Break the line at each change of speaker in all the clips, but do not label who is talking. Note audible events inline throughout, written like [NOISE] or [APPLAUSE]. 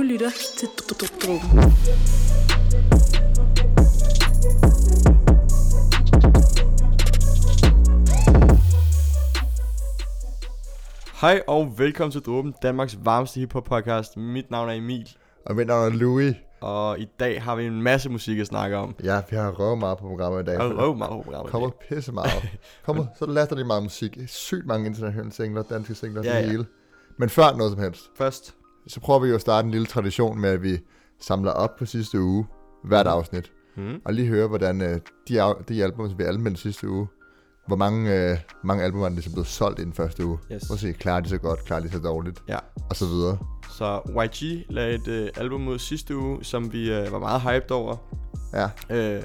Du lytter til Dråben.
Hej og velkommen til Dråben, Danmarks varmeste hiphop podcast. Mit navn er Emil,
Og mit navn er Louis.
og i dag har vi en masse musik at snakke om.
Ja, vi har røvet meget på programmet i dag.
Har røv meget på programmet.
kommer pisse meget. Kommer [LAUGHS] så latterligt meget musik. Sygt mange internationale singler, danske singler,
ja,
det
ja.
hele. Men før noget som helst,
Først,
så prøver vi jo at starte en lille tradition med, at vi samler op på sidste uge, hvert
Mhm.
afsnit.
hmm,
Og lige høre, hvordan øh, de, de album, som vi anmeldte sidste uge, hvor mange, øh, mange album er ligesom blevet solgt i den første uge.
Yes.
Prøv at se, klarer de så godt, klarer de så dårligt,
Ja.
og så videre.
så YG lagde et øh, album ud sidste uge, som vi øh, var meget hyped over.
Ja,
Øh,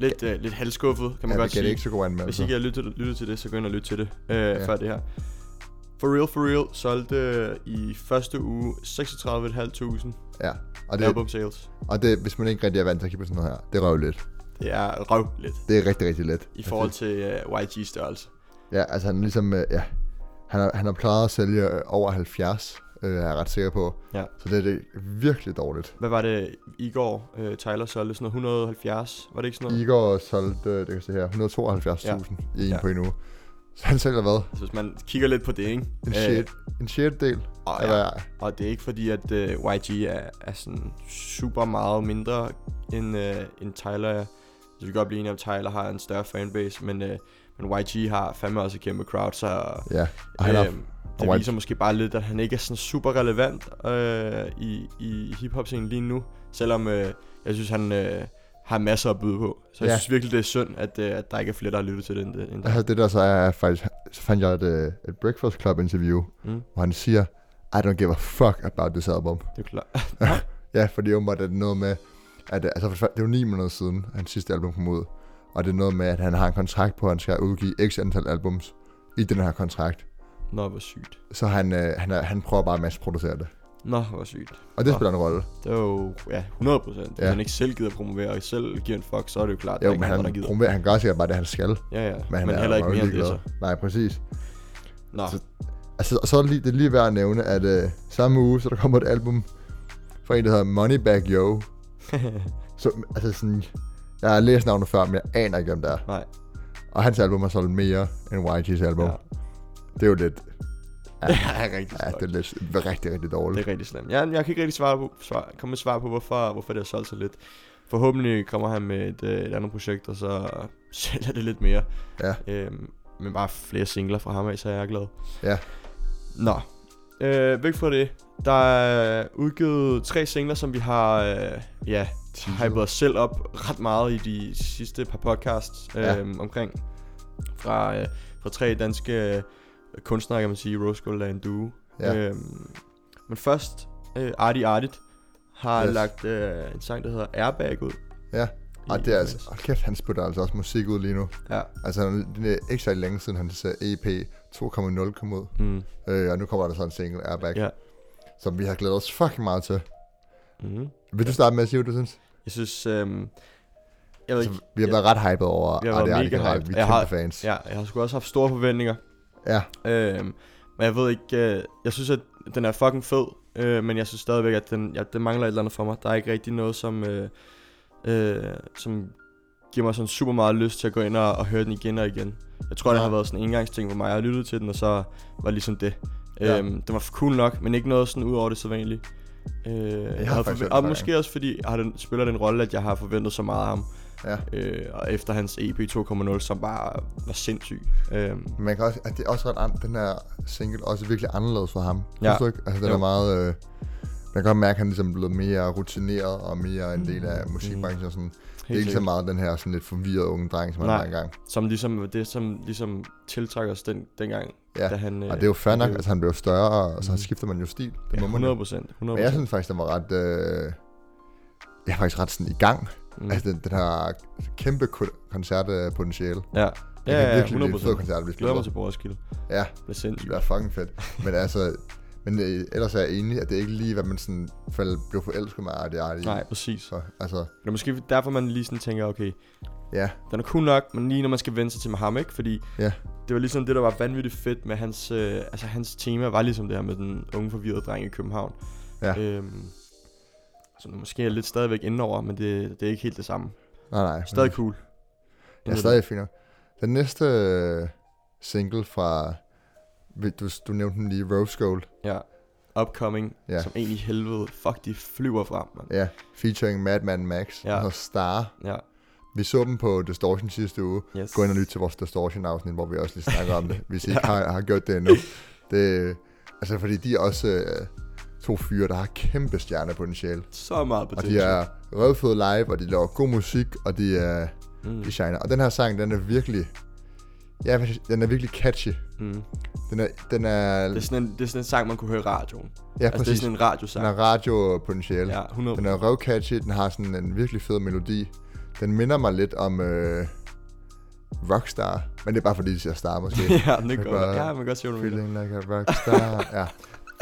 lidt, øh, lidt halvskuffet, kan man
ja
godt
vi gav det
sige.
ikke så god anmeldelse.
Hvis ikke jeg har lyttet, lyttet til det, så gå ind og lyt til det øh,
Ja.
før det her. For Real For Real solgte øh, i første uge 36.500
Ja, og det,
album sales.
og det, hvis man ikke rigtig er vant til at kigge på sådan noget her, det røv lidt.
Det er røv lidt
Det er rigtig, rigtig let.
i forhold til øh, YG størrelse.
Ja, altså han er ligesom, øh, ja, han har, han har klaret at sælge øh, over 70, øh, er jeg ret sikker på.
Ja.
Så det er det virkelig dårligt.
Hvad var det i går? Øh, Tyler solgte sådan noget 170, var det ikke sådan noget?
Igor solgte, øh, det kan jeg se her, 172.000 ja. i en
ja.
på en uge. Så han sælger hvad?
Altså, hvis man kigger lidt på det, ikke?
En, shit, en sjettedel
og, ja,
hvad
og det er ikke fordi, at øh, YG er, er sådan super meget mindre end, øh, end Tyler er. Så vi kan godt blive enige om, at Tyler har en større fanbase, men, øh, men YG har fandme også et kæmpe crowd, så
Ja, og han har,
øh, det
og YG
viser måske bare lidt, at han ikke er sådan super relevant øh, i, i hiphop-scenen lige nu. Selvom øh, jeg synes, han øh, har masser at byde på. Så jeg
Ja.
synes virkelig, det er synd, at, øh, at der ikke er flere, der har lyttet til det end det. End det.
altså det der så er, faktisk, så fandt jeg et, øh, et Breakfast Club interview,
Mm,
hvor han siger, I don't give a fuck about this album.
det er klart. [LAUGHS]
Ja, fordi åbenbart er det noget med, at øh, altså, for det er jo ni måneder siden, at hans sidste album kom ud. Og det er noget med, at han har en kontrakt på, at han skal udgive x antal albums i den her kontrakt.
Nå, hvor sygt.
Så han, øh, han, er, han prøver bare at masseproducere det.
Nå, hvor sygt.
Og det spiller en rolle.
Det er jo, ja, 100 procent. Hvis
Ja.
han ikke selv gider promovere, og selv giver en fuck, så er det jo klart,
Jo, men
er andre, der
han,
gider.
promoverer, han gør sikkert bare det, han skal.
Ja, ja. Men,
han
men
er
heller ikke
jo
mere end det,
ligeglad.
så.
Nej, præcis.
Nå,
Så- Altså, og så er det lige, det er lige værd at nævne, at øh, samme uge, så der kommer et album fra en, der hedder Moneybag Yo. [LAUGHS] Så, altså sådan, jeg har læst navnet før, men jeg aner ikke, hvem det er.
nej.
Og hans album har solgt mere end YG's album.
Ja.
Ja. Det er jo lidt, [LAUGHS]
Det er rigtig
ja, det er lidt rigtig, rigtig dårligt.
Det er rigtig slemt. Jeg, jeg kan ikke rigtig svare på, svar, komme med svar på, hvorfor, hvorfor det har solgt så lidt. Forhåbentlig kommer han med et, øh, et andet projekt, og så [LAUGHS] sælger det lidt mere.
Ja.
Øhm, men bare flere singler fra ham af, så er jeg glad.
Ja.
Nå. Øh, væk fra det. Der er udgivet tre singler, som vi har øh, ja, hypet os selv op ret meget i de sidste par podcasts øh,
Ja.
omkring. Fra, øh, fra tre danske kunstnere, kan man sige. Rose Gold er en duo.
Ja.
Øhm, men først, øh, Artie Artit har yes. Lagt øh, en sang, der hedder Airbag ud.
Ja. Og det er altså, hold kæft, han spytter altså også musik ud lige nu.
Ja.
Altså, det er ikke så længe siden, hans øh, EP 2.0 kom ud.
Mm.
Øh, og nu kommer der så en single, Airbag,
Ja.
som vi har glædet os fucking meget til.
Mm.
Vil du starte med at sige, hvad du synes?
Jeg synes, øhm, jeg ved
Altså,
ikke,
vi har været ret hyped over
Vi har
Artie
været
Artie
mega
generelt.
hyped.
Vi er
Jeg
kæmpe
har-
fans.
ja, jeg har sgu også haft store forventninger.
Ja.
Øhm, men jeg ved ikke, øh, jeg synes, at den er fucking fed, øh, men jeg synes stadigvæk, at den, ja, den mangler et eller andet for mig. Der er ikke rigtig noget, som, øh, øh, som giver mig sådan super meget lyst til at gå ind og, og høre den igen og igen. Jeg tror, det
Ja.
har været sådan en engangsting for mig. Jeg har lyttet til den, og så var det ligesom det.
Ja.
Øhm, den var cool nok, men ikke noget sådan ud over det sædvanlige. Øh, jeg havde
faktisk
forve- og måske også fordi har den, spiller den rolle, at jeg har forventet så meget af ham.
Ja.
Øh, og efter hans EP 2.0, som bare var sindssyg.
Men man kan også, at det er også ret an, den her single også virkelig anderledes for ham.
Ja.
Synes du ikke? Altså, den
Jo.
er meget... Øh, man kan godt mærke, at han ligesom er blevet mere rutineret og mere en del af musikbranchen. Og sådan. Det er ikke så meget den her sådan lidt forvirrede unge dreng, som han var engang.
Som ligesom det, som ligesom tiltrækker os den, dengang,
Ja.
da han...
Og det er jo fair nok,
blev-
altså han blev større, og så
Mhm.
skifter man jo stil. Det
ja,
må man
100
jo.
procent. 100
Men jeg synes faktisk, den var ret... Øh, jeg er faktisk ret sådan i gang.
Mm.
Altså, den, den har kæmpe ko- koncertpotentiale.
ja.
Det
Ja, ja,
virkelig blive
100
en fed koncert, vi
Glæder mig til på Roskilde.
Ja,
Det er
det bliver fucking fedt. Men altså, men øh, ellers er jeg enig, at det er ikke lige, hvad man sådan faldt, blev forelsket med Artie Artie.
Nej, præcis.
Så, altså,
Det er måske derfor, man lige sådan tænker, okay,
ja,
den er cool nok, men lige når man skal vende sig til med ham, ikke? Fordi
Ja.
det var ligesom det, der var vanvittigt fedt med hans, øh, altså hans tema var ligesom det her med den unge forvirrede dreng i København.
Ja.
Øhm, som måske er lidt stadigvæk indenover, men det, det er ikke helt det samme.
Nej, nej.
Stadig cool.
Ja, stadig fint. Den næste øh, single fra, du, du nævnte den lige, Rose Gold.
Ja. Upcoming,
Ja.
ja. som egentlig helvede, fuck, de flyver frem, man.
Ja, featuring Madman Max.
Ja.
Ja. Og Star.
Ja,
Vi så dem på Distortion sidste uge.
yes.
Gå ind og lyt til vores Distortion-afsnit, hvor vi også lige snakker om det, hvis I [LAUGHS] ikke har, har gjort det endnu. Det, altså, fordi de er også øh, to fyre, der har kæmpe stjernepotentiale.
Så meget
Og
potential.
de er røvfede live, og de laver god musik, og de er
Mm.
de shiner. Og den her sang, den er virkelig... Ja, den er virkelig catchy.
Mm.
Den er... Den er
Det, er sådan en, det er sådan en sang, man kunne høre i radioen.
ja,
altså, det er
præcis.
sådan en
Den
radiosang.
er radiopotentiale.
Ja, 100
Den er røvcatchy, den har sådan en virkelig fed melodi. Den minder mig lidt om øh, Rockstar, men det er bare fordi, de siger Star måske. [LAUGHS]
ja, det er godt. Ja, man kan godt mener.
Feeling like a rockstar. ja.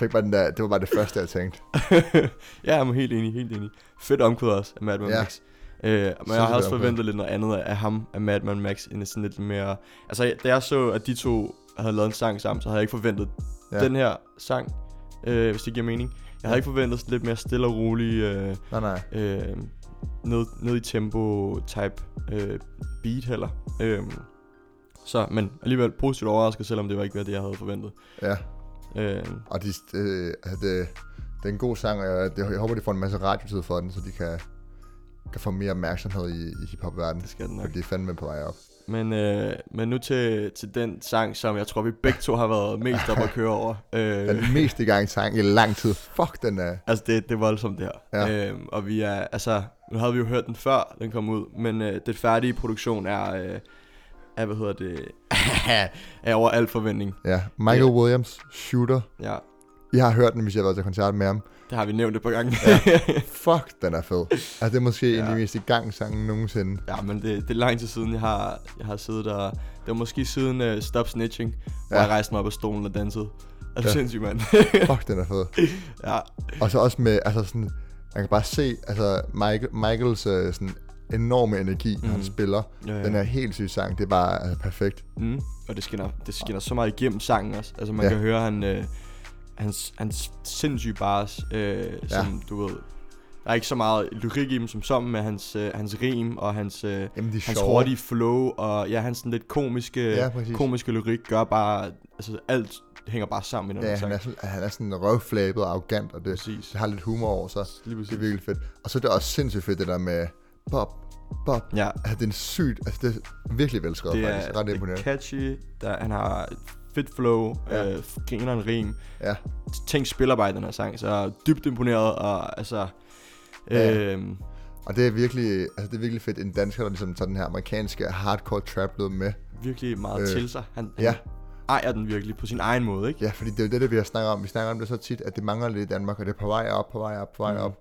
Fik bare den der, det var bare det første, jeg tænkte. [LAUGHS]
ja, jeg er helt enig, helt enig. Fedt omkvæd også af Madman
Ja.
Max. Øh, men jeg har også forventet lidt noget andet af ham, af Madman Max, end sådan lidt mere... Altså, da jeg så, at de to havde lavet en sang sammen, så havde jeg ikke forventet
Ja.
den her sang, øh, hvis det giver mening. Jeg havde ikke forventet sådan lidt mere stille og rolig, øh,
Nej, nej.
øh, ned, ned i tempo type øh, beat heller. Øh, så, men alligevel positivt overrasket, selvom det var ikke var det, jeg havde forventet.
Ja.
Øh,
Og de, øh, altså, det, det er en god sang, og jeg, jeg håber, de får en masse radiotid for den, så de kan, kan få mere opmærksomhed i, i hiphop-verdenen.
det skal den nok.
For de er fandme på vej op.
Men, øh, men nu til, til den sang, som jeg tror, vi begge to har været mest op at køre over. [LAUGHS] Øh,
Den mest i gang sang i lang tid. Fuck, den er...
altså, det, det er voldsomt, det her.
Ja.
Øh, og vi er, altså, nu havde vi jo hørt den før, den kom ud, men øh, det færdige produktion er, øh, er hvad hedder det, er [LAUGHS] over al forventning.
Ja. Michael Williams, Shooter.
Ja,
I har hørt den, hvis jeg har været til koncert med ham.
det har vi nævnt et par gange.
Ja. [LAUGHS] Fuck, den er fed. Altså, det er måske ja. en af de mest i gang sange nogensinde.
Ja, men det, det er lang tid siden, jeg har, jeg har siddet der. Det var måske siden uh, Stop Snitching, hvor
Ja.
jeg rejste mig op af stolen og dansede. Er du
Ja.
ja. sindssyg, mand? [LAUGHS]
Fuck, den er fed.
ja,
Og så også med, altså sådan, man kan bare se, altså Michael, Michaels øh, sådan enorme energi, mm. han
Mhm.
spiller.
ja, ja.
Den er helt syg sang, det er bare altså, perfekt.
Mm. Og det skinner, det skinner så meget igennem sangen også. Altså man
Ja.
ja. kan høre han, øh, hans, hans sindssyge bars, øh, som du ved. Der er ikke så meget lyrik i dem som som med hans, øh, hans rim og hans, øh,
Jamen,
hans
sjove.
hurtige flow og ja, hans sådan lidt komiske,
Ja, præcis.
komiske lyrik gør bare, altså alt hænger bare sammen i den
Ja, han
sang.
er, sådan, han er sådan røvflabet og arrogant, og det,
Præcis.
det har lidt humor over sig.
Lige
Det
præcis.
er virkelig fedt. Og så er det også sindssygt fedt, det der med Bob, Bob.
Ja,
Altså, det er en sygt, altså det er virkelig velskrevet
det
faktisk.
er,
Ret
det er
imponerende.
catchy, der, han har fedt flow,
Ja.
øh, griner en rim.
Ja,
Tænk i den her sang, så er dybt imponeret, og altså...
Ja.
Øhm,
og det er virkelig, altså det er virkelig fedt, en dansker, der ligesom tager den her amerikanske hardcore trap lyd med.
virkelig meget
Øh,
øh, til sig. Han,
ja.
han ejer den virkelig på sin egen måde, ikke?
Ja, fordi det er jo det, det vi har snakket om. Vi snakker om det så tit, at det mangler lidt i Danmark, og det er på vej op, på vej op, på vej
Mhm.
op.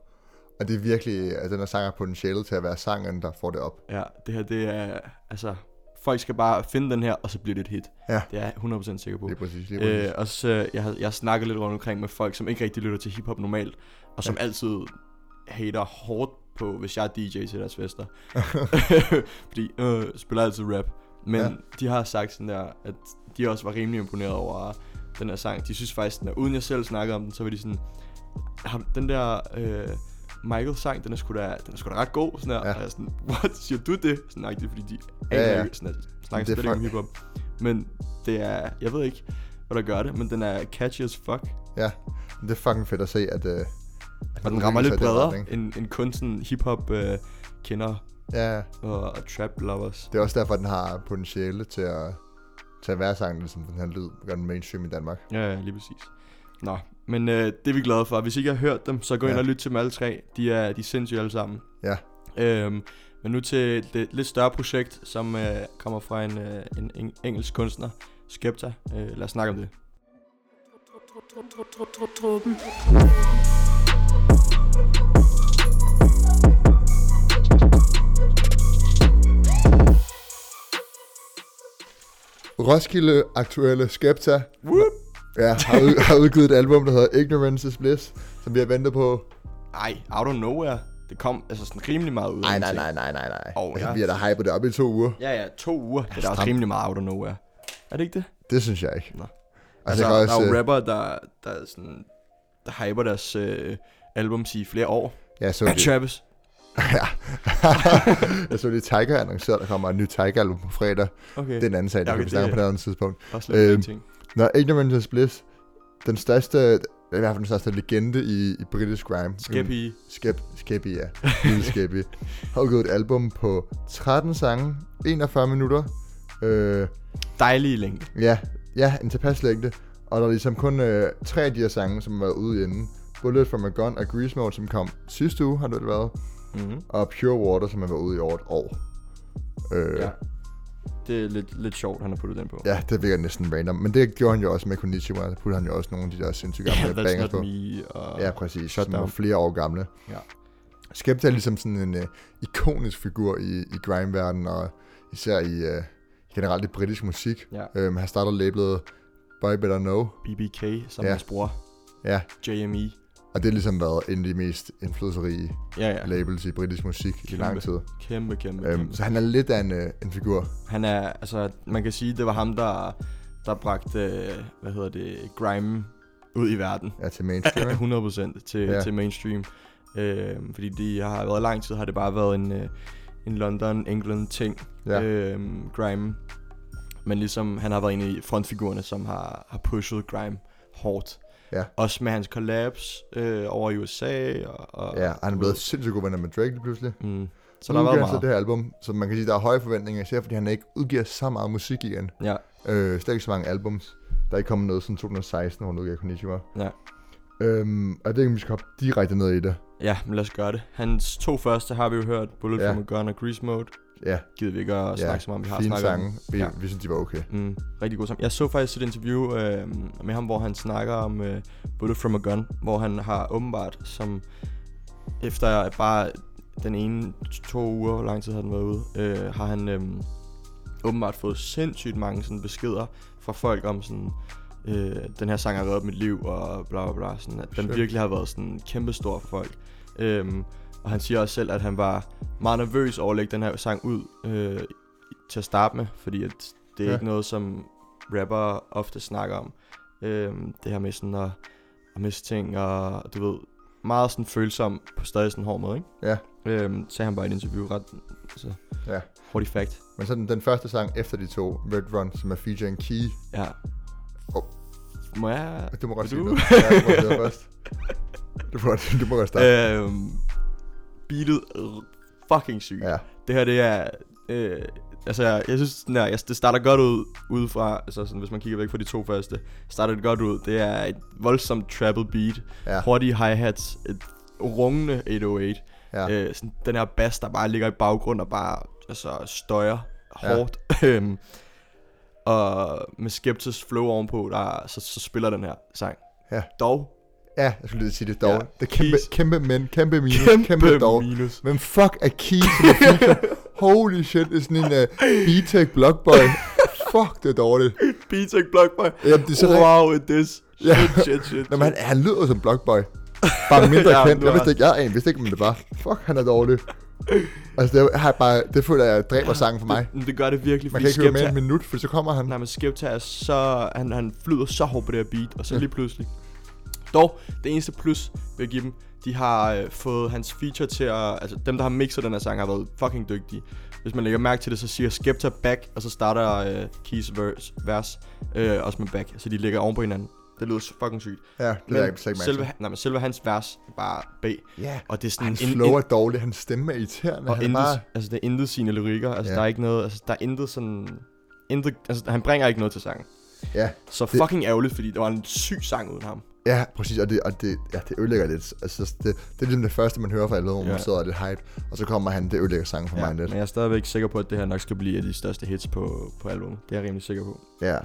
Og det er virkelig, at den her sang har potentiale til at være sangen, der får det op.
Ja, det her, det er... Altså, folk skal bare finde den her, og så bliver det et hit.
Ja.
Det er jeg 100% sikker på.
Lige præcis, lige præcis.
Øh, også, øh, jeg, har, jeg har snakket lidt rundt omkring med folk, som ikke rigtig lytter til hiphop normalt, og som ja. altid hater hårdt på, hvis jeg er DJ til deres fester. [LAUGHS] Fordi, øh, spiller altid rap. Men
Ja.
de har sagt sådan der, at de også var rimelig imponeret over den her sang. De synes faktisk, den er, uden jeg selv snakkede om den, så var de sådan, "Har den der øh, Michael sang, den er sgu da, den er sgu da ret god, sådan der.
Ja.
Og jeg er sådan, what, siger du det? Sådan rigtig, fordi de
Ja, ja.
ikke, sådan, at snakker
Det er
slet ikke om hiphop. Men det er, jeg ved ikke, hvad der gør det, men den er catchy as fuck.
Ja, det er fucking fedt at se, at... Øh, at
Og den rammer lidt bredere, end, end kun sådan hiphop øh, kender
Ja,
og, og trap lovers.
det er også derfor, den har potentiale til at, til at være sangen, som den her lyd gør den mainstream i Danmark.
Ja, ja, lige præcis. Nå, men øh, det er vi glade for. Hvis I ikke har hørt dem, så gå ind
Ja.
og lyt til dem alle tre. De er, de er sindssyge alle sammen.
Ja.
Øhm, men nu til et lidt- lidt større projekt, som øh, kommer fra en, øh, en, en engelsk kunstner, Skepta. Øh, lad os snakke om det.
Truppen.
Roskilde aktuelle Skepta
Whoop!
Ja, har, ud, har udgivet et album, der hedder Ignorance is Bliss, som vi har ventet på.
Ej, out of nowhere. Det kom altså sådan rimelig meget ud.
Nej, nej, nej, nej, nej, nej. Altså,
ja.
vi har da hypet det op i to uger.
Ja, ja, to uger. Det er også rimelig meget out of nowhere. Er det ikke det?
Det synes jeg ikke.
Nå.
Altså,
Altså,
jeg kan
der
også,
er jo
øh,
rapper, der, der, er sådan, der hyper deres øh, albums i flere år.
Jeg så
Ja,
det.
Travis. [LAUGHS]
ja. jeg så det Tiger annoncerede, der kommer et nyt Tiger-album på fredag.
Okay.
Det er en anden sag, der
Ja,
kan vi snakke
det-
på et andet tidspunkt.
Også lidt
øhm,
ting.
Når Ignorance is Bliss, den største, i hvert fald den største legende i, i britisk grime.
Skeppy.
Skep, Skeppy, ja. Lille Skeppy. har udgivet et album på 13 sange, 41 minutter. Øh,
Dejlige længde.
ja, ja, en tilpas længde. Og der er ligesom kun øh, tre af de her sange, som har været ude inden. Bullet from a Gun og Grease Mode, som kom sidste uge, har det været.
Mm-hmm.
Og Pure Water, som har været ude i over et år. Øh,
Ja. Det er lidt, lidt sjovt, han har puttet den på.
ja, det virker næsten random. Men det gjorde han jo også med Konnichiwa. Der puttede han jo også nogle af de der sindssygt gamle
yeah, not
på.
me. Og...
Ja, præcis. Er
down.
flere år gamle.
Ja.
Skepta er ligesom sådan en uh, ikonisk figur i, i grime-verdenen, og især i uh, generelt i britisk musik.
Ja.
Um, han startede labelet Boy Better Know.
BBK, som
ja.
hans bror.
Ja,
JME.
Og det har ligesom været en af de mest indflydelsesrige
Ja, ja.
labels i britisk musik i lang tid.
Kæmpe, kæmpe,
Um,
kæmpe.
så han er lidt af en, uh, en figur.
Han er, altså, man kan sige, det var ham, der, der bragte, øh, hvad hedder det, grime ud i verden.
Ja, til mainstream. ikke? [LAUGHS]
100% til,
Ja.
til mainstream. Øh, fordi de har været lang tid, har det bare været en, øh, en London, England ting.
Ja.
Øh, grime. Men ligesom, han har været en af frontfigurerne, som har, har pushet grime hårdt.
Ja.
Også med hans collabs øh, over i USA. Og, og,
ja, han er blevet sindssygt god venner med Drake lige pludselig.
Mm. Så der har været
så
meget.
det her album, så man kan sige, der er høje forventninger, især fordi han ikke udgiver så meget musik igen.
Ja,
Øh, slet ikke så mange albums. Der er ikke kommet noget siden 2016, hvor han udgav Konnichiwa.
ja.
Øhm, og jeg ved ikke, om vi skal hoppe direkte ned i det.
ja, men lad os gøre det. Hans to første har vi jo hørt. Bullet
Ja.
from a Gun og Grease Mode.
Ja,
Gider vi ikke at
ja
snakke som om, vi har
fine
snakket om.
sange. Vi,
Ja.
ja. vi synes, de var okay.
Mm, rigtig god sammen. Jeg så faktisk et interview øh, med ham, hvor han snakker om øh, Bullet from a Gun, hvor han har åbenbart, som efter bare den ene to uger, hvor lang tid har den været ude, øh, har han øh, åbenbart fået sindssygt mange sådan beskeder fra folk om sådan, øh, den her sang har reddet mit liv, og bla bla bla, sådan, at den
Shit.
virkelig har været sådan kæmpestor for folk. Øhm, og han siger også selv, at han var meget nervøs over at lægge den her sang ud øh, til at starte med, fordi at det er
Ja.
ikke noget, som rapper ofte snakker om. Øhm, det her med sådan at, at miste ting, og du ved, meget sådan følsom på stadig sådan en hård måde, ikke?
Ja.
Øhm, sagde han bare i et interview ret, altså,
Ja.
hurtig fact.
Men så den, den første sang efter de to, Red Run, som er featuring Key.
Ja.
Oh.
Må jeg?
Du må godt sige
du?
noget. Ja, du må først. Du må, du må godt starte.
Øhm, beatet fucking sygt.
Ja,
Det her, det er... Øh, altså, jeg, jeg synes, den her, jeg, det starter godt ud udefra, altså sådan, hvis man kigger væk fra de to første, starter det godt ud. Det er et voldsomt treble beat,
ja,
hurtige hi-hats, et rungende 808.
ja.
Øh, sådan, den her bass, der bare ligger i baggrund og bare altså, støjer
Ja.
hårdt. [LAUGHS] Øhm, og med Skeptis flow ovenpå, der, så, så spiller den her sang.
Ja.
Dog,
Ja, jeg skulle lige sige det dog.
Ja,
Ja, det er kæmpe,
Keys.
kæmpe men, kæmpe minus, kæmpe, kæmpe dog.
minus.
Men fuck er Key som er feature? Holy shit, det er sådan en uh, B-Tech Blockboy. fuck, det er dårligt.
B-Tech Blockboy.
Jamen, det er så.
Wow, it is. Shit,
Ja.
shit, shit.
Nå, men han, han lyder som Blockboy. Bare mindre [LAUGHS]
Ja,
kendt. Jeg vidste ikke, jeg, jeg vidste ikke, men det var. Fuck, han er dårlig. Altså, det, har bare, det føler jeg dræber sangen for mig.
Det, det gør det virkelig,
Man kan ikke høre mere
Skepta,
end en minut, for så kommer han.
nej, men Skepta er så, han, han flyder så hårdt på det her beat, og så
Ja.
lige pludselig. Dog, det eneste plus vil jeg give dem, de har øh, fået hans feature til at, altså dem der har mixet den her sang har været fucking dygtige. Hvis man lægger mærke til det, så siger Skepta back, og så starter øh, Keys verse, vers øh, også med back, så de ligger oven på hinanden. Det lyder så fucking sygt.
Ja, det
Men
er ikke slet
selve, nej, men selve hans vers er bare B.
Ja,
og det er sådan
hans
en-
flow er dårlig, hans stemme er irriterende.
Og
han
intet,
bare...
altså det er intet sine lyrikker, altså
Ja.
der er ikke noget, altså der er intet sådan, intet, altså han bringer ikke noget til sangen.
Ja,
Så
Det-
fucking ærgerligt, fordi det var en syg sang uden ham.
ja, præcis, og det, og det, ja, det ødelægger lidt. Altså, det, det er ligesom det første, man hører fra alle, hvor man
Ja.
sidder og er lidt hype, og så kommer han, det ødelægger sangen for
Ja,
mig
men
lidt.
jeg er stadigvæk sikker på, at det her nok skal blive af de største hits på, på albumet. Det er jeg rimelig sikker på.
Ja.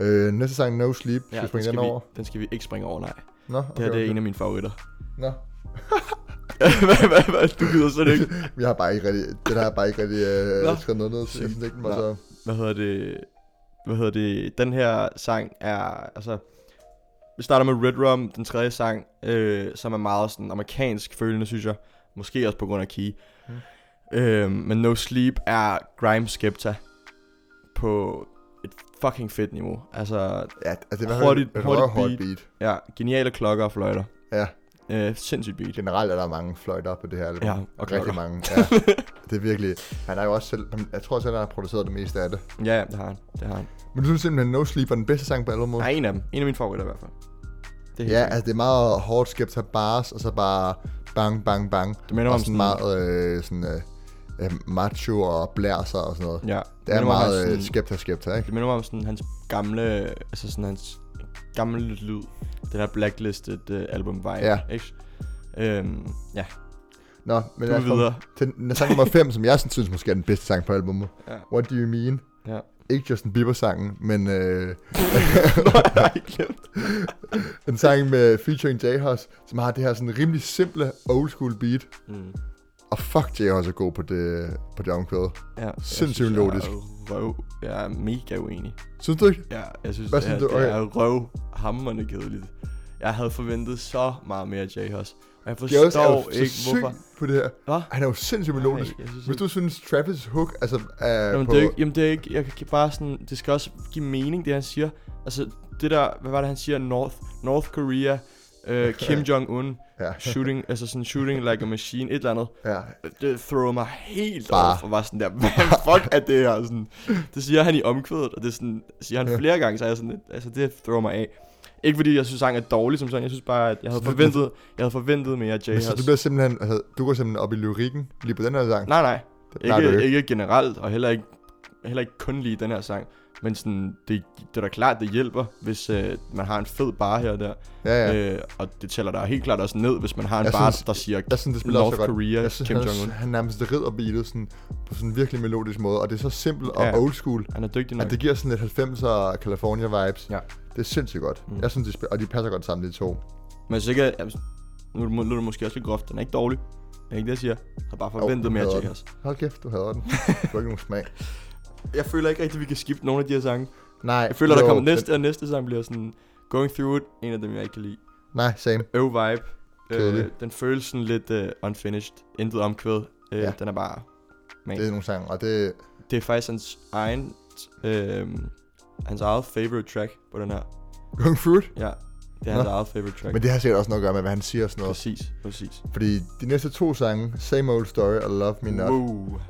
Øh, næste sang, No Sleep, skal
Ja,
vi
den,
springe den
vi,
over?
den skal vi ikke springe over, nej.
Nå,
Det her det er en af mine favoritter.
Nå, [LAUGHS]
hvad, hvad, hvad, du gider slet ikke. [LAUGHS]
vi har bare ikke rigtig, den har jeg bare ikke rigtig øh,
Nå.
skrevet noget ned til. Jeg synes ikke, den så...
Hvad hedder det? Hvad hedder det? Den her sang er, altså... Vi starter med Red Rum, den tredje sang, øh, som er meget sådan amerikansk følende, synes jeg. Måske også på grund af Key.
Mm.
Øh, men No Sleep er Grime Skepta på et fucking fedt niveau. Altså,
Ja, altså det var
Hurtigt-
et
hurtigt
røvhårdt
beat.
beat.
ja, geniale klokker og fløjter.
Ja,
Øh, sindssygt beat.
Generelt er der mange fløjter på det her album.
Ja, og
Rigtig
klokker.
mange. [LAUGHS] Ja. det er virkelig... Han er jo også selv... Jeg tror selv, han har produceret det meste af det.
Ja, det har han. Det har han.
Men du synes simpelthen, No Sleep er den bedste sang på albumet?
Nej, en af dem. En af mine favoritter i hvert fald. Det er
Ja, altså det er meget hårdt skæbt bars, og så bare bang, bang, bang.
Det minder om
sådan meget øh, sådan, øh, øh, macho og blærser og sådan noget.
Ja,
Det er meget
sådan-
øh, skæbta skæbta, ikke?
Det minder mig om sådan hans gamle, altså sådan hans gamle lyd. Den her blacklisted uh, album vibe,
Ja.
ikke? Øhm, ja,
Nå, men lad os
videre.
til den- sang nummer 5, som jeg synes måske er den bedste sang på albumet.
Ja.
What Do You Mean?
Ja.
Ikke Justin Bieber-sangen, men øh, [LAUGHS] [LAUGHS] en sang med featuring J-Hus, som har det her sådan rimelig simple old school beat.
Mm.
Og fuck, J-Hus er god på det, på det omkvæd.
Ja, jeg
Sindssygt melodisk.
Jeg er, røv, jeg er mega uenig.
Synes du ikke?
Ja, jeg synes,
Hvad
det,
synes
er,
du?
det
Okay.
er røv hammerende kedeligt. Jeg havde forventet så meget mere J-Hus. Og jeg
er
forstår
så
ikke,
syg
hvorfor.
på det her.
Hvad?
Han er jo sindssygt melodisk.
Nej, jeg synes
Hvis
ikke-
du synes, Travis Hook, altså, er
Jamen,
på...
det er ikke, jamen det er ikke, jeg kan bare sådan, det skal også give mening, det han siger. Altså, det der, hvad var det han siger, North, North Korea, uh, Kim [LAUGHS] Jong-un,
Ja,
shooting, altså sådan shooting like a machine, et eller andet.
ja.
Det thrower mig helt
Bare.
off, og var sådan der, hvad fuck er det her? Sådan, det siger han i omkvædet, og det sådan, siger han flere gange, så er jeg sådan, altså det thrower mig af. Ikke fordi jeg synes, sangen er dårlig som sådan, jeg synes bare, at jeg havde forventet, jeg havde forventet mere
Men så du bliver simpelthen, altså, du går simpelthen op i lyrikken lige på den her sang?
Nej, nej,
Det plejer du
Ikke, ikke generelt, og heller ikke, heller ikke kun lige den her sang. Men sådan, det, det er da klart, det hjælper, hvis øh, man har en fed bar her og der.
Ja, ja.
Øh, og det tæller der helt klart også ned, hvis man har en
Jeg
bar,
synes-
der siger
Jeg synes, det spiller
North
også så godt.
Korea,
Jeg synes,
Kim
han,
Jong-un.
han nærmest rider beatet sådan, på sådan en virkelig melodisk måde, og det er så simpelt og
Ja.
old school,
Han er dygtig nok.
at det giver sådan lidt 90'er California vibes.
Ja.
Det er sindssygt godt.
Mm.
Jeg synes, de spiller, og de passer godt sammen, de to.
Men sikker, at, nu lyder det måske også lidt groft, den er ikke dårlig. Det er ikke det, jeg siger. Jeg har bare forventet mere
hader
J-Hus.
Hold kæft, du hader den. Du har ikke nogen smag. [LAUGHS]
Jeg føler ikke rigtig, at vi kan skifte nogle af de her sange.
Nej,
Jeg føler, der
jo,
kommer næste, og næste sang bliver sådan Going Through It, en af dem, jeg ikke kan lide.
Nej, same.
Øv vibe. Øh,
Kedelig.
den føles sådan lidt uh, unfinished. Intet omkvæd. Øh,
Ja.
Den er bare... Man.
Det er nogle sange, og det...
Det er faktisk hans egen, øh, hans eget favorite track på den her.
Going through it.
Ja, det er hans
Nå.
eget favorite track.
Men det har sikkert også noget at gøre med, hvad han siger og sådan noget.
Præcis, præcis.
Fordi de næste to sange, Same Old Story og Love Me Not,
Wow.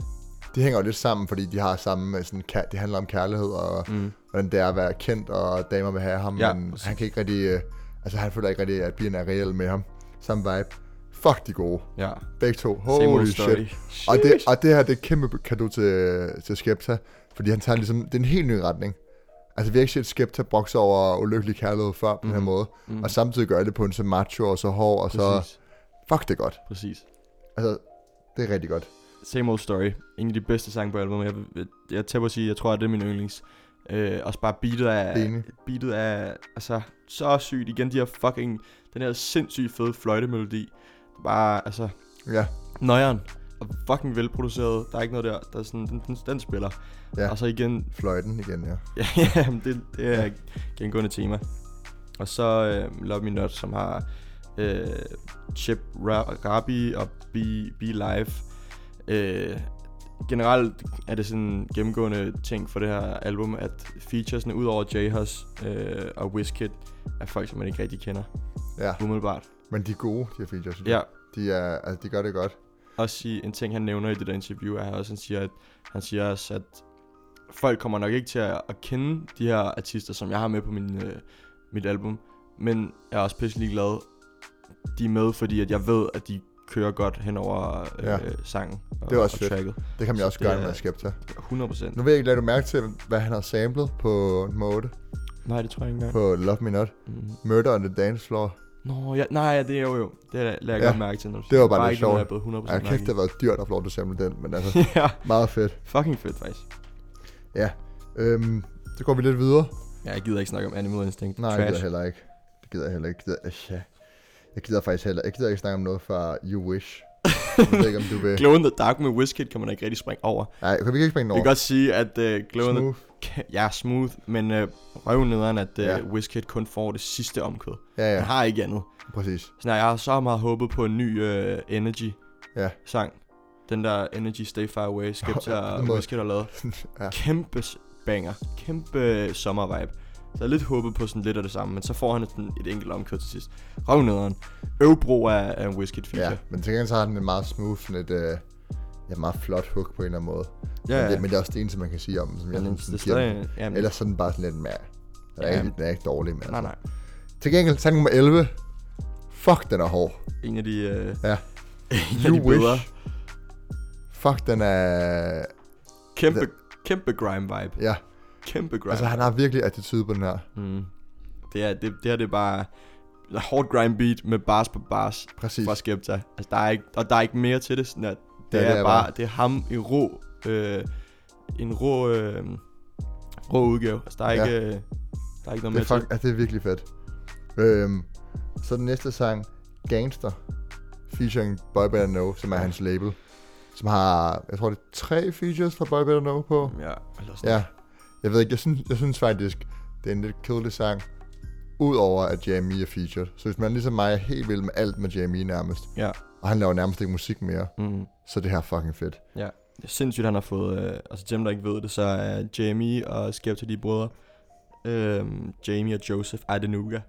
De hænger jo lidt sammen, fordi de har samme, øh, sådan, kær- det handler om kærlighed, og
Mm.
hvordan det er at være kendt, og damer vil have ham,
Ja,
men
præcis.
han kan ikke rigtig, øh, altså han føler ikke rigtig, at pigen er reel med ham. Samme vibe. Fuck, de gode.
Ja.
Begge to. Holy
story.
shit. Og det, og det her, det er et kæmpe kado til, til Skepta, fordi han tager ligesom, det er en helt ny retning. Altså vi har ikke set Skepta brokse over ulykkelig kærlighed før på den her
Mhm.
måde,
Mm.
og samtidig gør det på en så macho og så hård, og så,
Præcis.
fuck det er godt.
Præcis.
Altså, det er rigtig godt.
Same Old Story. En af de bedste sange på albumet. Jeg, jeg, på at sige, jeg tror, at det er min yndlings. Øh, også bare beatet af,
Enig.
beatet af, altså, så sygt. Igen, de her fucking, den her sindssygt fede fløjtemelodi. Bare, altså,
Ja,
nøjeren. Og fucking velproduceret. Der er ikke noget der, der er sådan, den, den, den spiller.
Ja.
Og så igen,
fløjten igen, ja. [LAUGHS]
ja, ja det, det er et gengående tema. Og så øh, Love Me Not, som har øh, Chip Ra- Rabi og Be, Be Live. Øh, generelt er det sådan en gennemgående ting for det her album, at featuresne ud over J-Hus øh, og Wizkid er folk, som man ikke rigtig kender,
Ja,
umiddelbart.
men de er gode, de her features.
Ja.
De, er, altså, de gør det godt.
også sige, en ting, han nævner i det der interview, er også, han siger, at han siger også, at folk kommer nok ikke til at, at kende de her artister, som jeg har med på min, øh, mit album, men jeg er også pisselig glad, de er med, fordi at jeg ved, at de kører godt hen over øh,
Ja.
sangen og,
Det er også
og
fedt.
tracket.
Det kan man
Så
også gøre
er-
med Skepta.
100%.
Nu ved jeg ikke, lade du mærke til, hvad han har samlet på mode
Nej, det tror jeg ikke engang.
på Love Me Not.
Mm.
Murder on the Dance Floor.
Nå, ja, nej, ja, det er jo jo. Det lader jeg
Ja,
godt mærke til. Når du
det var
siger.
bare lidt sjovt.
jeg blevet 100%
Ja,
mærke
kæft, det har været dyrt at få lov til at samle den, men altså, [LAUGHS]
ja,
meget fedt.
fucking fedt faktisk.
Øhm, så går vi lidt videre.
Ja, jeg gider ikke snakke om Animal Instinct.
Nej, det gider jeg heller ikke. Det gider jeg heller ikke. Det gider, ja. Jeg gider faktisk heller Jeg gider ikke snakke om noget fra You Wish. Jeg ved ikke, om du vil... [LAUGHS]
Glow in the Dark med Wizkid kan man ikke rigtig springe over.
Nej, kan vi ikke springe
Vi
over?
kan godt sige, at uh, Glow in the
Smooth.
Ja, smooth, men uh, røvnederen, at uh,
Ja.
Wizkid kun får det sidste omkvæd.
Ja,
Ja. Han har ikke andet.
præcis.
Så nej, jeg har så meget håbet på en ny uh, Energy-sang.
Ja.
Den der Energy Stay Far Away, Skepta og
Den må-
Wizkid har lavet. [LAUGHS]
ja.
Kæmpe banger. Kæmpe sommervibe. Så jeg lidt håbet på sådan lidt af det samme, men så får han sådan et enkelt omkør til sidst. Røvnederen. Øvbro er, er en Wizkid feature.
Ja, men til gengæld så har den en meget smooth, sådan et, øh, ja, meget flot hook på en eller anden måde.
Ja,
Men,
ja.
det, men det er også det eneste, man kan sige om den, som jeg synes,
det er
den giver den.
Ja, men,
Ellers så er den bare sådan lidt mere. Den er,
Ja.
ikke, den er ikke dårlig, men
nej,
altså.
nej.
Til gengæld, sang nummer 11. Fuck, den er hård.
En af de... Øh,
Ja.
en af
You
de bedre.
wish. Fuck, den er...
Kæmpe,
Det-
kæmpe grime vibe.
Ja,
Kæmpe grime
altså han har virkelig attitude på den her.
Mm. Det, er, det, det her det er bare hårdt grime beat med bars på bars
Præcis.
fra Skepta. Altså, der er ikke, og der er ikke mere til det. Sådan at det,
Ja,
er
det er
bare,
bare-
det er ham i rå, øh, en rå, øh, rå udgave. Altså, der er
Ja.
ikke, øh, der er ikke noget
Det
mere
er, fuck, altså, det er virkelig fedt. Øhm, så den næste sang, Gangster, featuring Boy Better Know, som er hans label. Som har, jeg tror det er tre features fra Boy Better Know på.
til. Ja, eller sådan.
Ja, jeg ved ikke, jeg synes, jeg synes faktisk, det er en lidt kedelig sang. Udover at JME er featured. Så hvis man ligesom mig er helt vild med alt med JME nærmest,
Ja.
og han laver nærmest ikke musik mere,
Mm.
så er det her fucking fedt.
Ja, det er sindssygt, han har fået... Øh, altså, til dem, der ikke ved det, så er Jamie og Skepta de er brødre. Øhm, Jamie og Joseph Adenuga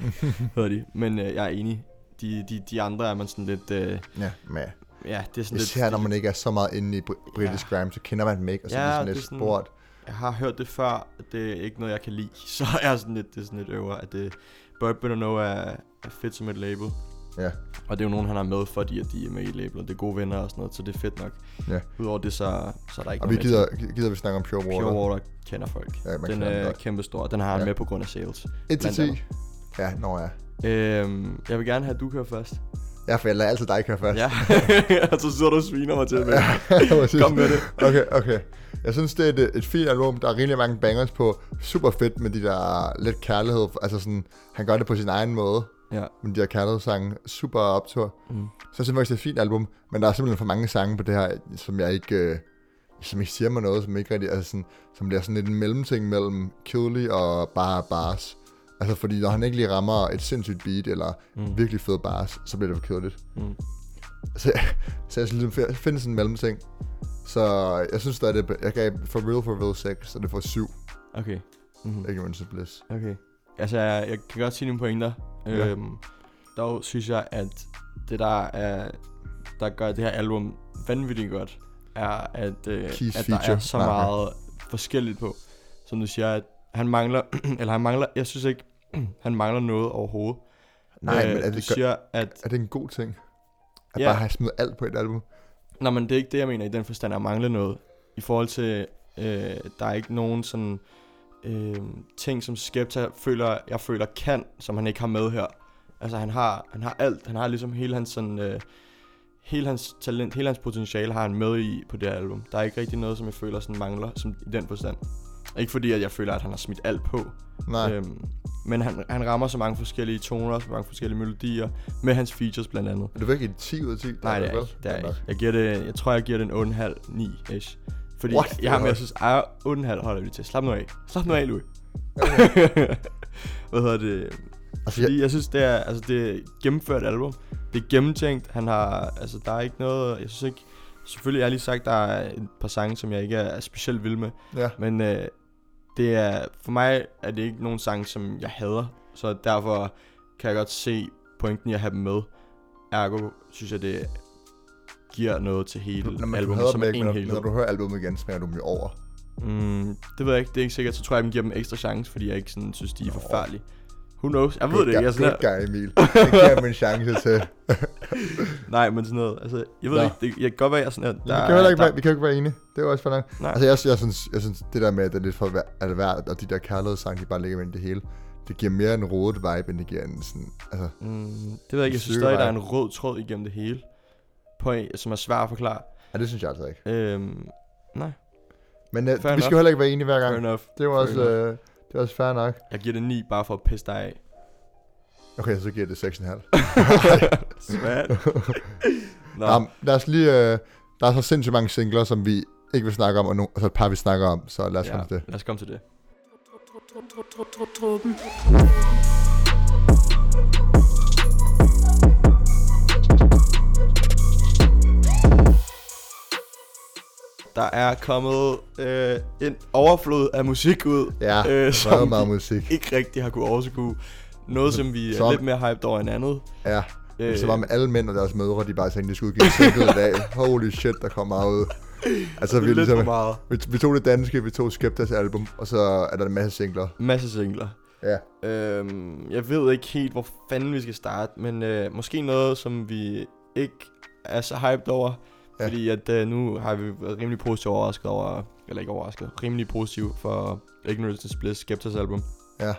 [LAUGHS] hedder de. Men øh, jeg er enig. De, de, de andre er man sådan lidt... Øh,
Ja, men
ja, det er sådan
især når
lidt...
man ikke er så meget inde i br- britisk grime, så kender man dem ikke, og så
Ja,
er det sådan
det er
lidt
sådan-
sport.
Jeg har hørt det før, og det er ikke noget, jeg kan lide. [LAUGHS] Så jeg er sådan lidt, det er sådan lidt øver, at det... Boy Better Know er, er fedt som et label.
Ja,
Og det er jo nogen, han har med, fordi at de er med i labelet. Det er gode venner og sådan noget, så det er fedt nok.
Ja.
Udover det, så, så er der ikke
og vi gider, gider vi snakke om Pure Water.
Pure Water kender folk.
Ja, man
Den
kender
er kæmpe stor. Den har han
Ja.
med på grund af sales.
1 til
blandt
10.
andet.
Ja, nå ja.
Øhm, jeg vil gerne have, at du kører først.
Ja, for jeg lader altid dig køre først.
Ja, [LAUGHS] og så sidder du og sviner mig til. Men [LAUGHS]
Præcis.
kom med det.
Okay, okay. Jeg synes, det er et, et fint album. Der er rigtig mange bangers på. Super fedt med de der lidt kærlighed. Altså sådan, han gør det på sin egen måde.
Ja.
Men de her kærlighedssange, super optur.
Mm.
Så jeg synes faktisk, det er et fint album. Men der er simpelthen for mange sange på det her, som jeg ikke... Øh, som ikke siger mig noget, som ikke rigtig... Altså sådan, som bliver sådan lidt en mellemting mellem Kildly og bare bars. Altså fordi når han ikke lige rammer et sindssygt beat, eller
Mm.
virkelig fed bars, så bliver det for kedeligt.
Mm.
Så, [LAUGHS] så jeg synes, ligesom, finde sådan en mellemting. Så jeg synes, der er det, jeg gav for real for real 6, så det får 7.
Okay. Mm-hmm.
Ignorance of bliss.
Okay. Altså, jeg, jeg kan godt sige nogle pointer.
Ja.
Øhm, dog synes jeg, at det der er, der gør det her album vanvittigt godt, er, at, øh,
Keys
at der er
feature.
så
Nej,
meget forskelligt på. Som du siger, at han mangler, [CLEARS THROAT] eller han mangler, jeg synes ikke, [CLEARS THROAT] han mangler noget overhovedet.
Nej, men er det,
siger, at
er det en god ting? At
Ja.
bare have smidt alt på et album?
Nå, men det er ikke det, jeg mener i den forstand, at mangle noget. I forhold til, øh, der er ikke nogen sådan øh, ting, som Skepta føler, jeg føler kan, som han ikke har med her. Altså, han har, han har alt. Han har ligesom hele hans sådan... Øh, hele hans talent, hele hans potentiale har han med i på det her album. Der er ikke rigtig noget, som jeg føler sådan mangler som, i den forstand. Ikke fordi, at jeg føler, at han har smidt alt på.
Nej.
Øhm, men han, han rammer så mange forskellige toner, så mange forskellige melodier, med hans features blandt andet.
Er du virkelig et 10 ud af 10?
Nej, det er ikke. Det er ikke. Jeg, giver det, jeg tror, jeg giver den 8,5, 9-ish. Fordi
What?
jeg har med,
Det er
jeg synes, ej, 8,5 holder vi til. Slap nu af. Slap nu af, Louis. [LAUGHS] Hvad hedder det?
Altså, jeg,
Fordi jeg synes, det er, altså, det er gennemført album. Det er gennemtænkt. Han har, altså, der er ikke noget, jeg synes ikke, selvfølgelig, jeg har lige sagt, der er et par sange, som jeg ikke er, er specielt vild med.
ja.
Men øh, det er, for mig er det ikke nogen sang, som jeg hader. Så derfor kan jeg godt se pointen i at have dem med. Ergo synes jeg, det giver noget til hele
Når man
albumet som en
men
helhed.
når, når du hører albumet igen, smager du dem jo over.
Mm, det ved jeg ikke, det er ikke sikkert. Så tror jeg, jeg giver dem ekstra chance, fordi jeg ikke sådan, synes, de er
Nå.
forfærdelige. Who knows? Jeg ved
Good
det ikke. Jeg er sådan
Good guy, Emil. Det giver dem en chance til. [LAUGHS]
nej, men sådan noget. Altså, jeg ved
Nå.
ikke, det, jeg kan godt være, jeg sådan her.
vi, kan heller ikke være, vi kan jo ikke være enige. Det er jo også for langt.
Nej.
Altså, jeg, jeg, synes, jeg synes, det der med, at det er lidt for hver, og de der kærlighedssange, de bare ligger med det hele, det giver mere en rodet vibe, end det giver en sådan, altså,
Mm, det ved jeg ikke. Jeg synes stadig, der er en rød tråd igennem det hele. På en, som er svær at forklare.
ja, det synes jeg altså ikke.
Øhm, nej,
Men uh, vi
Fair
skal
enough.
jo heller ikke være enige hver
fair
gang.
enough.
Det er jo også,
Fair
øh, det er også fair nok.
Jeg giver det 9 bare for at pisse dig af.
Okay, så giver det 6,5.
Svært. Nå,
Nå. lad os lige, øh, der er så sindssygt mange singler, som vi ikke vil snakke om, og, no, og så et par, vi snakker om, så lad os
ja,
komme til det.
lad os komme til det.
Truppen.
Der er kommet øh, en overflod af musik ud,
Ja,
øh, som
meget musik. [LAUGHS]
ikke rigtig har kunne overskue. Noget, som vi er
Som-
lidt mere hyped over end andet.
Ja,
Øh,
så var med alle mænd og deres mødre, de bare tænkte, de skulle udgive en single i dag. [LAUGHS] Holy shit, der kommer meget ud. Altså, vi,
er
ligesom,
meget.
vi, vi tog det danske, vi tog Skeptas album, og så er der en masse singler.
Masse singler.
Ja.
Øhm, jeg ved ikke helt, hvor fanden vi skal starte, men øh, måske noget, som vi ikke er så hyped over.
Ja.
Fordi at øh, nu har vi været rimelig positivt overrasket over, eller ikke overrasket, rimelig positiv for Ignorance is Bliss Skeptas album.
Ja.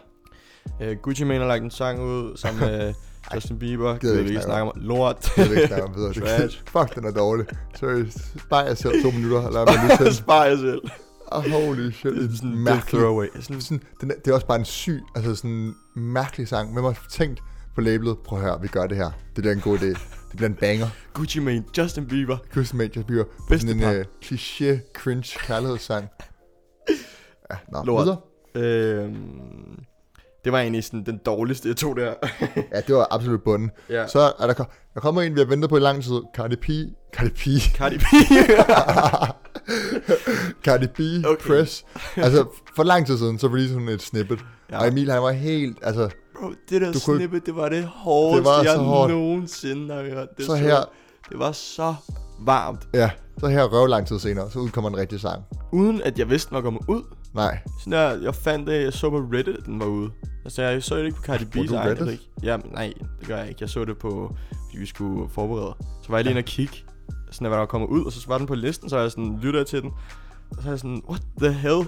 Øh, Gucci Mane har lagt en sang ud sammen med [LAUGHS] Justin Bieber.
gider
Gider
vi
vi
ikke snakke
om. Lort.
Jeg ved ikke snakke om videre. [LAUGHS]
Trash.
Fuck, den er dårlig. Seriøst. Bare jeg selv to minutter, lad mig lige. [LAUGHS]
Spar jer selv.
Oh, holy shit.
Det er sådan en
mærkelig.
throwaway. Sådan,
Sådan, den er, det er også bare en syg, altså sådan en mærkelig sang. Hvem har tænkt på labelet, prøv at høre, vi gør det her. Det bliver en god idé. Det bliver en banger.
Gucci Mane, Justin Bieber.
Christian Major Bieber.
Bedste
Sådan en uh, cliché, cringe kærlighedssang. [LAUGHS] Ja, nå,
Lort.
videre.
Øhm, det var egentlig sådan den dårligste, jeg tog der. [LAUGHS]
Ja, det var absolut bunden.
ja.
Så er der, der kommer en, vi har ventet på i lang tid. Cardi B. Cardi B.
Cardi B. [LAUGHS]
Cardi B.
Okay.
Press. Altså, for lang tid siden, så releasede hun et snippet. Ja. Og Emil, han var helt, altså,
Bro, det der
Du kunne-
snippet, det var det hårdeste,
Det var
jeg
hårdt.
nogensinde har hørt. Det
så her,
Det var så varmt.
ja, så her røv lang tid senere, så udkommer en rigtig sang.
Uden at jeg vidste, den var kommet ud.
Nej,
Sådan der, jeg fandt det, jeg så på Reddit, at den var ude. Altså, jeg så det ikke på Cardi B's egen,
Reddit?
ikke. Ja, men nej, det gør jeg ikke. Jeg så det på, fordi vi skulle forberede. Så var jeg lige inde og kigge, sådan at hvad der var kommet ud, og så var den på listen, så jeg sådan, lytter til den. Og så er jeg sådan, what the hell?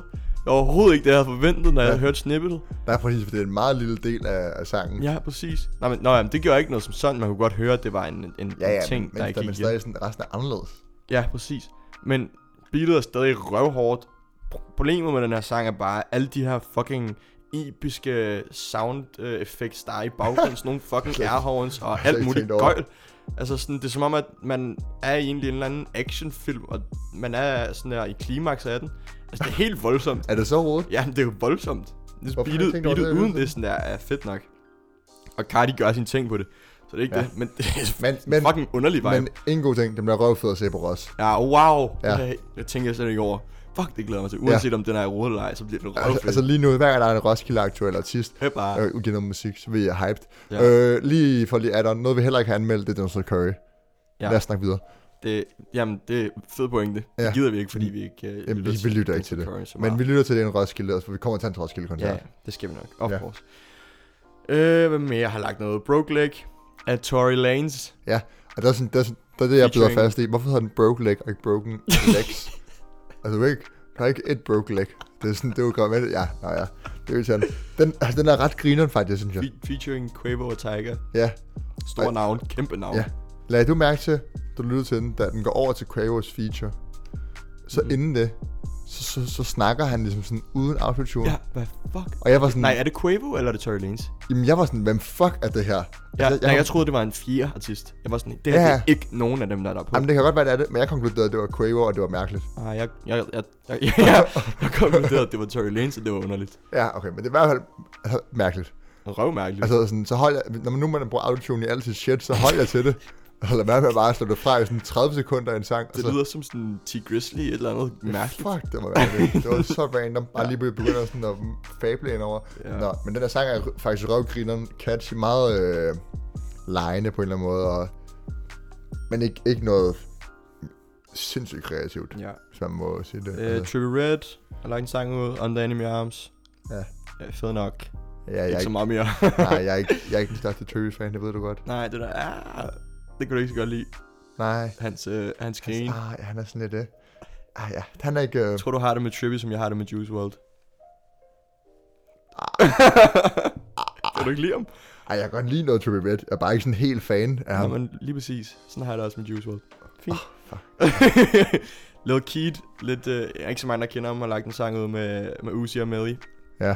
Overhovedet ikke det, jeg havde forventet, når ja. Jeg hørte snippet.
der er præcis, for det er en meget lille del af, af sangen.
Ja, præcis. Nej, men, nå, jamen, det gjorde ikke noget som sådan. Man kunne godt høre, at det var en, en,
ja, ja
ting,
men,
der
men,
ikke
men
gik
stadig
hjem.
sådan, resten er anderledes.
Ja, præcis. Men beatet er stadig røvhårdt. Pro- Problemet med den her sang er bare, alle de her fucking episke sound effects, der er i baggrunden, [LAUGHS] sådan nogle fucking airhorns og alt muligt gøjl. Altså sådan, det er som om, at man er i egentlig en eller anden actionfilm, og man er sådan der i klimaks af den. Altså, det er helt voldsomt.
Er det så rodet?
Ja, men det er jo voldsomt. Det er beatet, beatet
det?
uden det sådan der er fedt nok. Og Cardi gør sine ting på det. Så det er ikke
Ja.
det, men det er
Men,
men, fucking underlig vibe.
men en god ting, den bliver røvfed at se på Ross.
Ja, wow.
Ja.
Ja. Det, jeg tænker jeg slet ikke over. Fuck, det glæder mig til. Uanset ja. om den er rodet eller ej, så bliver det røvfedt.
Altså, altså lige nu, hver gang der er en Roskilde aktuel artist,
Hør bare.
øh, noget musik, så bliver jeg hyped.
Ja.
Øh, lige for lige add on, noget vi heller ikke har anmeldt, det er Donald Curry.
Ja.
Lad os snakke videre.
Det, jamen, det er fed pointe.
Ja.
Det gider vi ikke, fordi vi ikke uh,
Jamen, vi, vi lytter ikke til det. Men vi lytter til det en Roskilde, for vi kommer til en Roskilde-koncert.
Ja, det skal vi nok. Of
Ja.
ja. course. Øh, hvad mere? Jeg har lagt noget Broke Leg af Tory Lanez.
Og der er, sådan, der, er sådan, der er det, jeg
Featuring-
fast i. Hvorfor hedder den broke leg og ikke broken legs? [LAUGHS] altså, du ikke, der er ikke et broke leg. Det er sådan, det er jo godt. Ja, nej, ja. Det er sådan. Den, altså, den er ret grineren faktisk, synes jeg.
Fe- featuring Quavo og Tiger.
Ja.
Stor
Ej.
navn. Kæmpe navn.
Ja. Lad du mærke til, du lyttede til den, da den går over til Quavos feature. Så
Mhm.
inden det, så, så, så, snakker han ligesom sådan uden autotune.
ja hvad fuck?
Og jeg var sådan,
Nej, er det Quavo, eller er det Tory Lanez?
jamen jeg var sådan, hvem fuck er det her?
Ja,
Altså,
jeg, nej, jeg troede, det var en fjerde artist. Jeg var sådan, det her
Ja.
er ikke nogen af dem, der er der på.
Jamen det kan godt være, det er det, men jeg konkluderede, at det var Quavo, og det var mærkeligt.
Ah, jeg, jeg, jeg, jeg, jeg, jeg, jeg konkluderede, at det var Tory Lanez, og det var underligt.
Ja, okay, men det er i hvert fald altså, mærkeligt.
Røvmærkeligt.
Altså sådan, så hold jeg, når man nu man bruger autotune i alt sit shit, så hold jeg til det. [LAUGHS] Og lad være med at bare slå det fra i sådan 30 sekunder i en sang.
det
så,
lyder som sådan T. Grizzly, et eller andet mærkeligt.
Fuck, det være det. Det var så random. Bare lige begynder sådan at fable ind over.
Ja.
Nå, men den der sang er faktisk røvgrineren, catchy, meget øh, lejende på en eller anden måde. Og, men ikke, ikke noget sindssygt kreativt,
Ja.
hvis man må sige det.
Uh, Trippie Red har lagt en sang ud, Under Enemy Arms.
Ja.
ja fed nok.
ja,
Ja,
jeg,
ikke
er
så
ikke,
meget mere.
nej, jeg er [LAUGHS] ikke, jeg er ikke den største Tøs-fan, det ved du godt.
Nej, det der, ah, det kunne du ikke så godt lide.
Nej.
Hans, øh, hans grin.
Ah, ja, han er sådan lidt det. Ah, ja, han er ikke... Øh,
Jeg tror, du har det med Trippie, som jeg har det med Juice WRLD. kan du ikke lide ham?
ej, jeg kan godt lide noget Trippie Red. Jeg er bare ikke sådan helt fan af ham.
men lige præcis. Sådan har jeg det også med Juice WRLD. Fint.
fuck. [LAUGHS]
Lil Keat, lidt, øh, ikke så mange, der kender ham, har lagt en sang ud med, med Uzi og Melly.
Ja.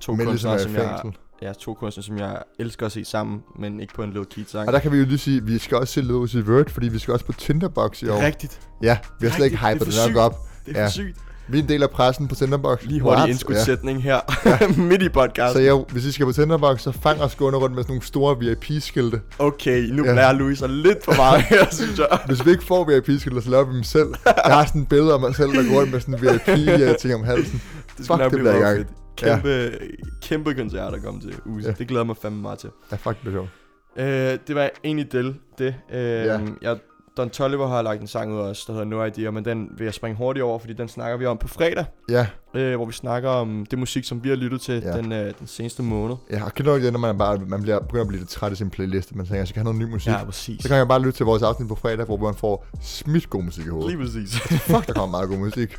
To
er
kunstnere,
i
som jeg. Ja, to kunstnere, som jeg elsker at se sammen, men ikke på en Lil Keat sang.
Og der kan vi jo lige sige, at vi skal også se Lil Uzi Vert, fordi vi skal også på Tinderbox i år.
Rigtigt.
Ja, vi har slet ikke hypet
det er
nok op.
Det er
Ja.
for sygt.
Vi er en del af pressen på Tinderbox.
Lige hurtig
What?
indskudsætning her, [LAUGHS] midt i
Ja.
podcasten.
Så ja, hvis I skal på Tinderbox, så fang os gående rundt med sådan nogle store VIP-skilte.
Okay, nu
Ja.
lærer Louis sig lidt for meget her, [LAUGHS] synes jeg.
Hvis vi ikke får VIP-skilte, så laver vi dem selv. Jeg har sådan et billede af mig selv, der går rundt med sådan en VIP-ting om halsen. [LAUGHS]
Det
Fuck, det
blive
bliver i
meget
gang.
Kæmpe, kæmpe koncert at komme til Use.
Ja.
Det glæder mig fandme meget til.
Ja, fuck, det bliver sjovt.
Øh, det var egentlig det. det. Øh,
Ja.
jeg, Don Toliver har lagt en sang ud også, der hedder No Idea, men den vil jeg springe hurtigt over, fordi den snakker vi om på fredag,
Ja,
øh, hvor vi snakker om det musik, som vi har lyttet til
Ja.
den, øh, den seneste måned.
ja og du ikke det, når man, bare, man bliver, begynder at blive lidt træt i sin playlist, man tænker, jeg skal have noget ny musik.
Ja, præcis.
Så kan jeg bare lytte til vores afsnit på fredag, hvor man får smidt god musik i hovedet.
Lige præcis.
Fuck, der kommer meget god musik.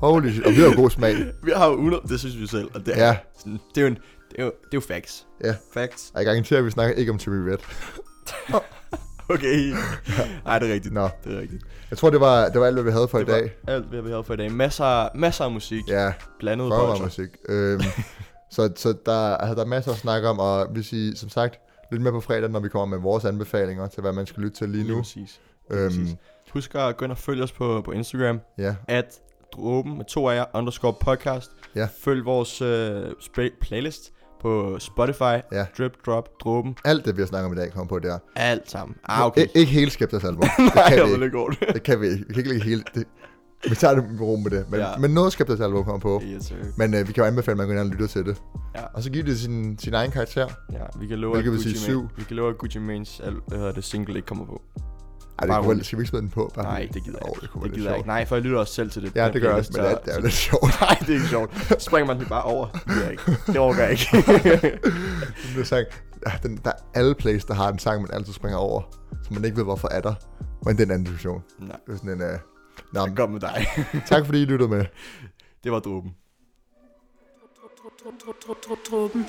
Holy shit. Og vi har jo god smag.
vi har jo 100, det synes vi selv, og det er,
Ja.
sådan, det er jo, en, det er jo, det er jo facts.
Ja.
Facts.
Og jeg garanterer, at vi snakker ikke om Timmy Red. [LAUGHS]
Okay. [LAUGHS] Nej, det er rigtigt.
Nå,
Det er rigtigt.
jeg tror, det var, det var alt, hvad vi havde for
Det
i dag.
alt, hvad vi havde for i dag. Masser, masser af musik.
Ja,
Blandet bolsjer.
musik. Øhm, så så der, altså, der er masser at snakke om, og hvis I, som sagt, lyt med på fredag, når vi kommer med vores anbefalinger til, hvad man skal lytte til lige nu.
præcis. Lige
Øhm,
præcis. Husk at gå ind og følge os på, på Instagram.
ja,
At dråben med to af jer, underscore podcast.
Ja.
Følg vores øh, playlist på Spotify.
Ja.
Drip, drop, dråben.
alt det, vi har snakket om i dag, kommer på der.
Alt sammen. Ah, okay.
Ik- ikke hele Skeptas album. Det
Nej,
kan
jeg
vi ikke.
det.
Det kan vi ikke. Vi kan ikke lægge hele... Det. Vi tager det med ro med det. Men,
Ja.
men noget Skeptas album kommer på.
Yes, sir.
Men øh, vi kan jo anbefale, at man går ind og lytter til det.
Ja.
Og så giver det sin, sin egen karakter.
Ja, vi kan love, at
sige
Gucci. Mane, vi kan love, at Gucci Manes al, hvad hedder det, single ikke kommer på.
Ej, det kunne skal vi ikke smide den på? Bare
Nej, det gider jeg
Åh,
ikke.
det kunne
det gider jeg ikke. Nej, for jeg lytter også selv til det.
Ja,
den
det gør jeg også, men det er, jo lidt [LAUGHS] sjovt.
Nej, det er ikke sjovt. Så springer man den bare over. Det gider jeg ikke. Det overgår jeg ikke. [LAUGHS]
Den der sang, den, der er alle plays, der har en sang, man altid springer over. Så man ikke ved, hvorfor er der. Men det er en anden diskussion.
Nej,
Det er sådan en... Uh... Nå,
kom med dig. [LAUGHS]
tak fordi I lyttede med.
Det var dråben.
Dråben.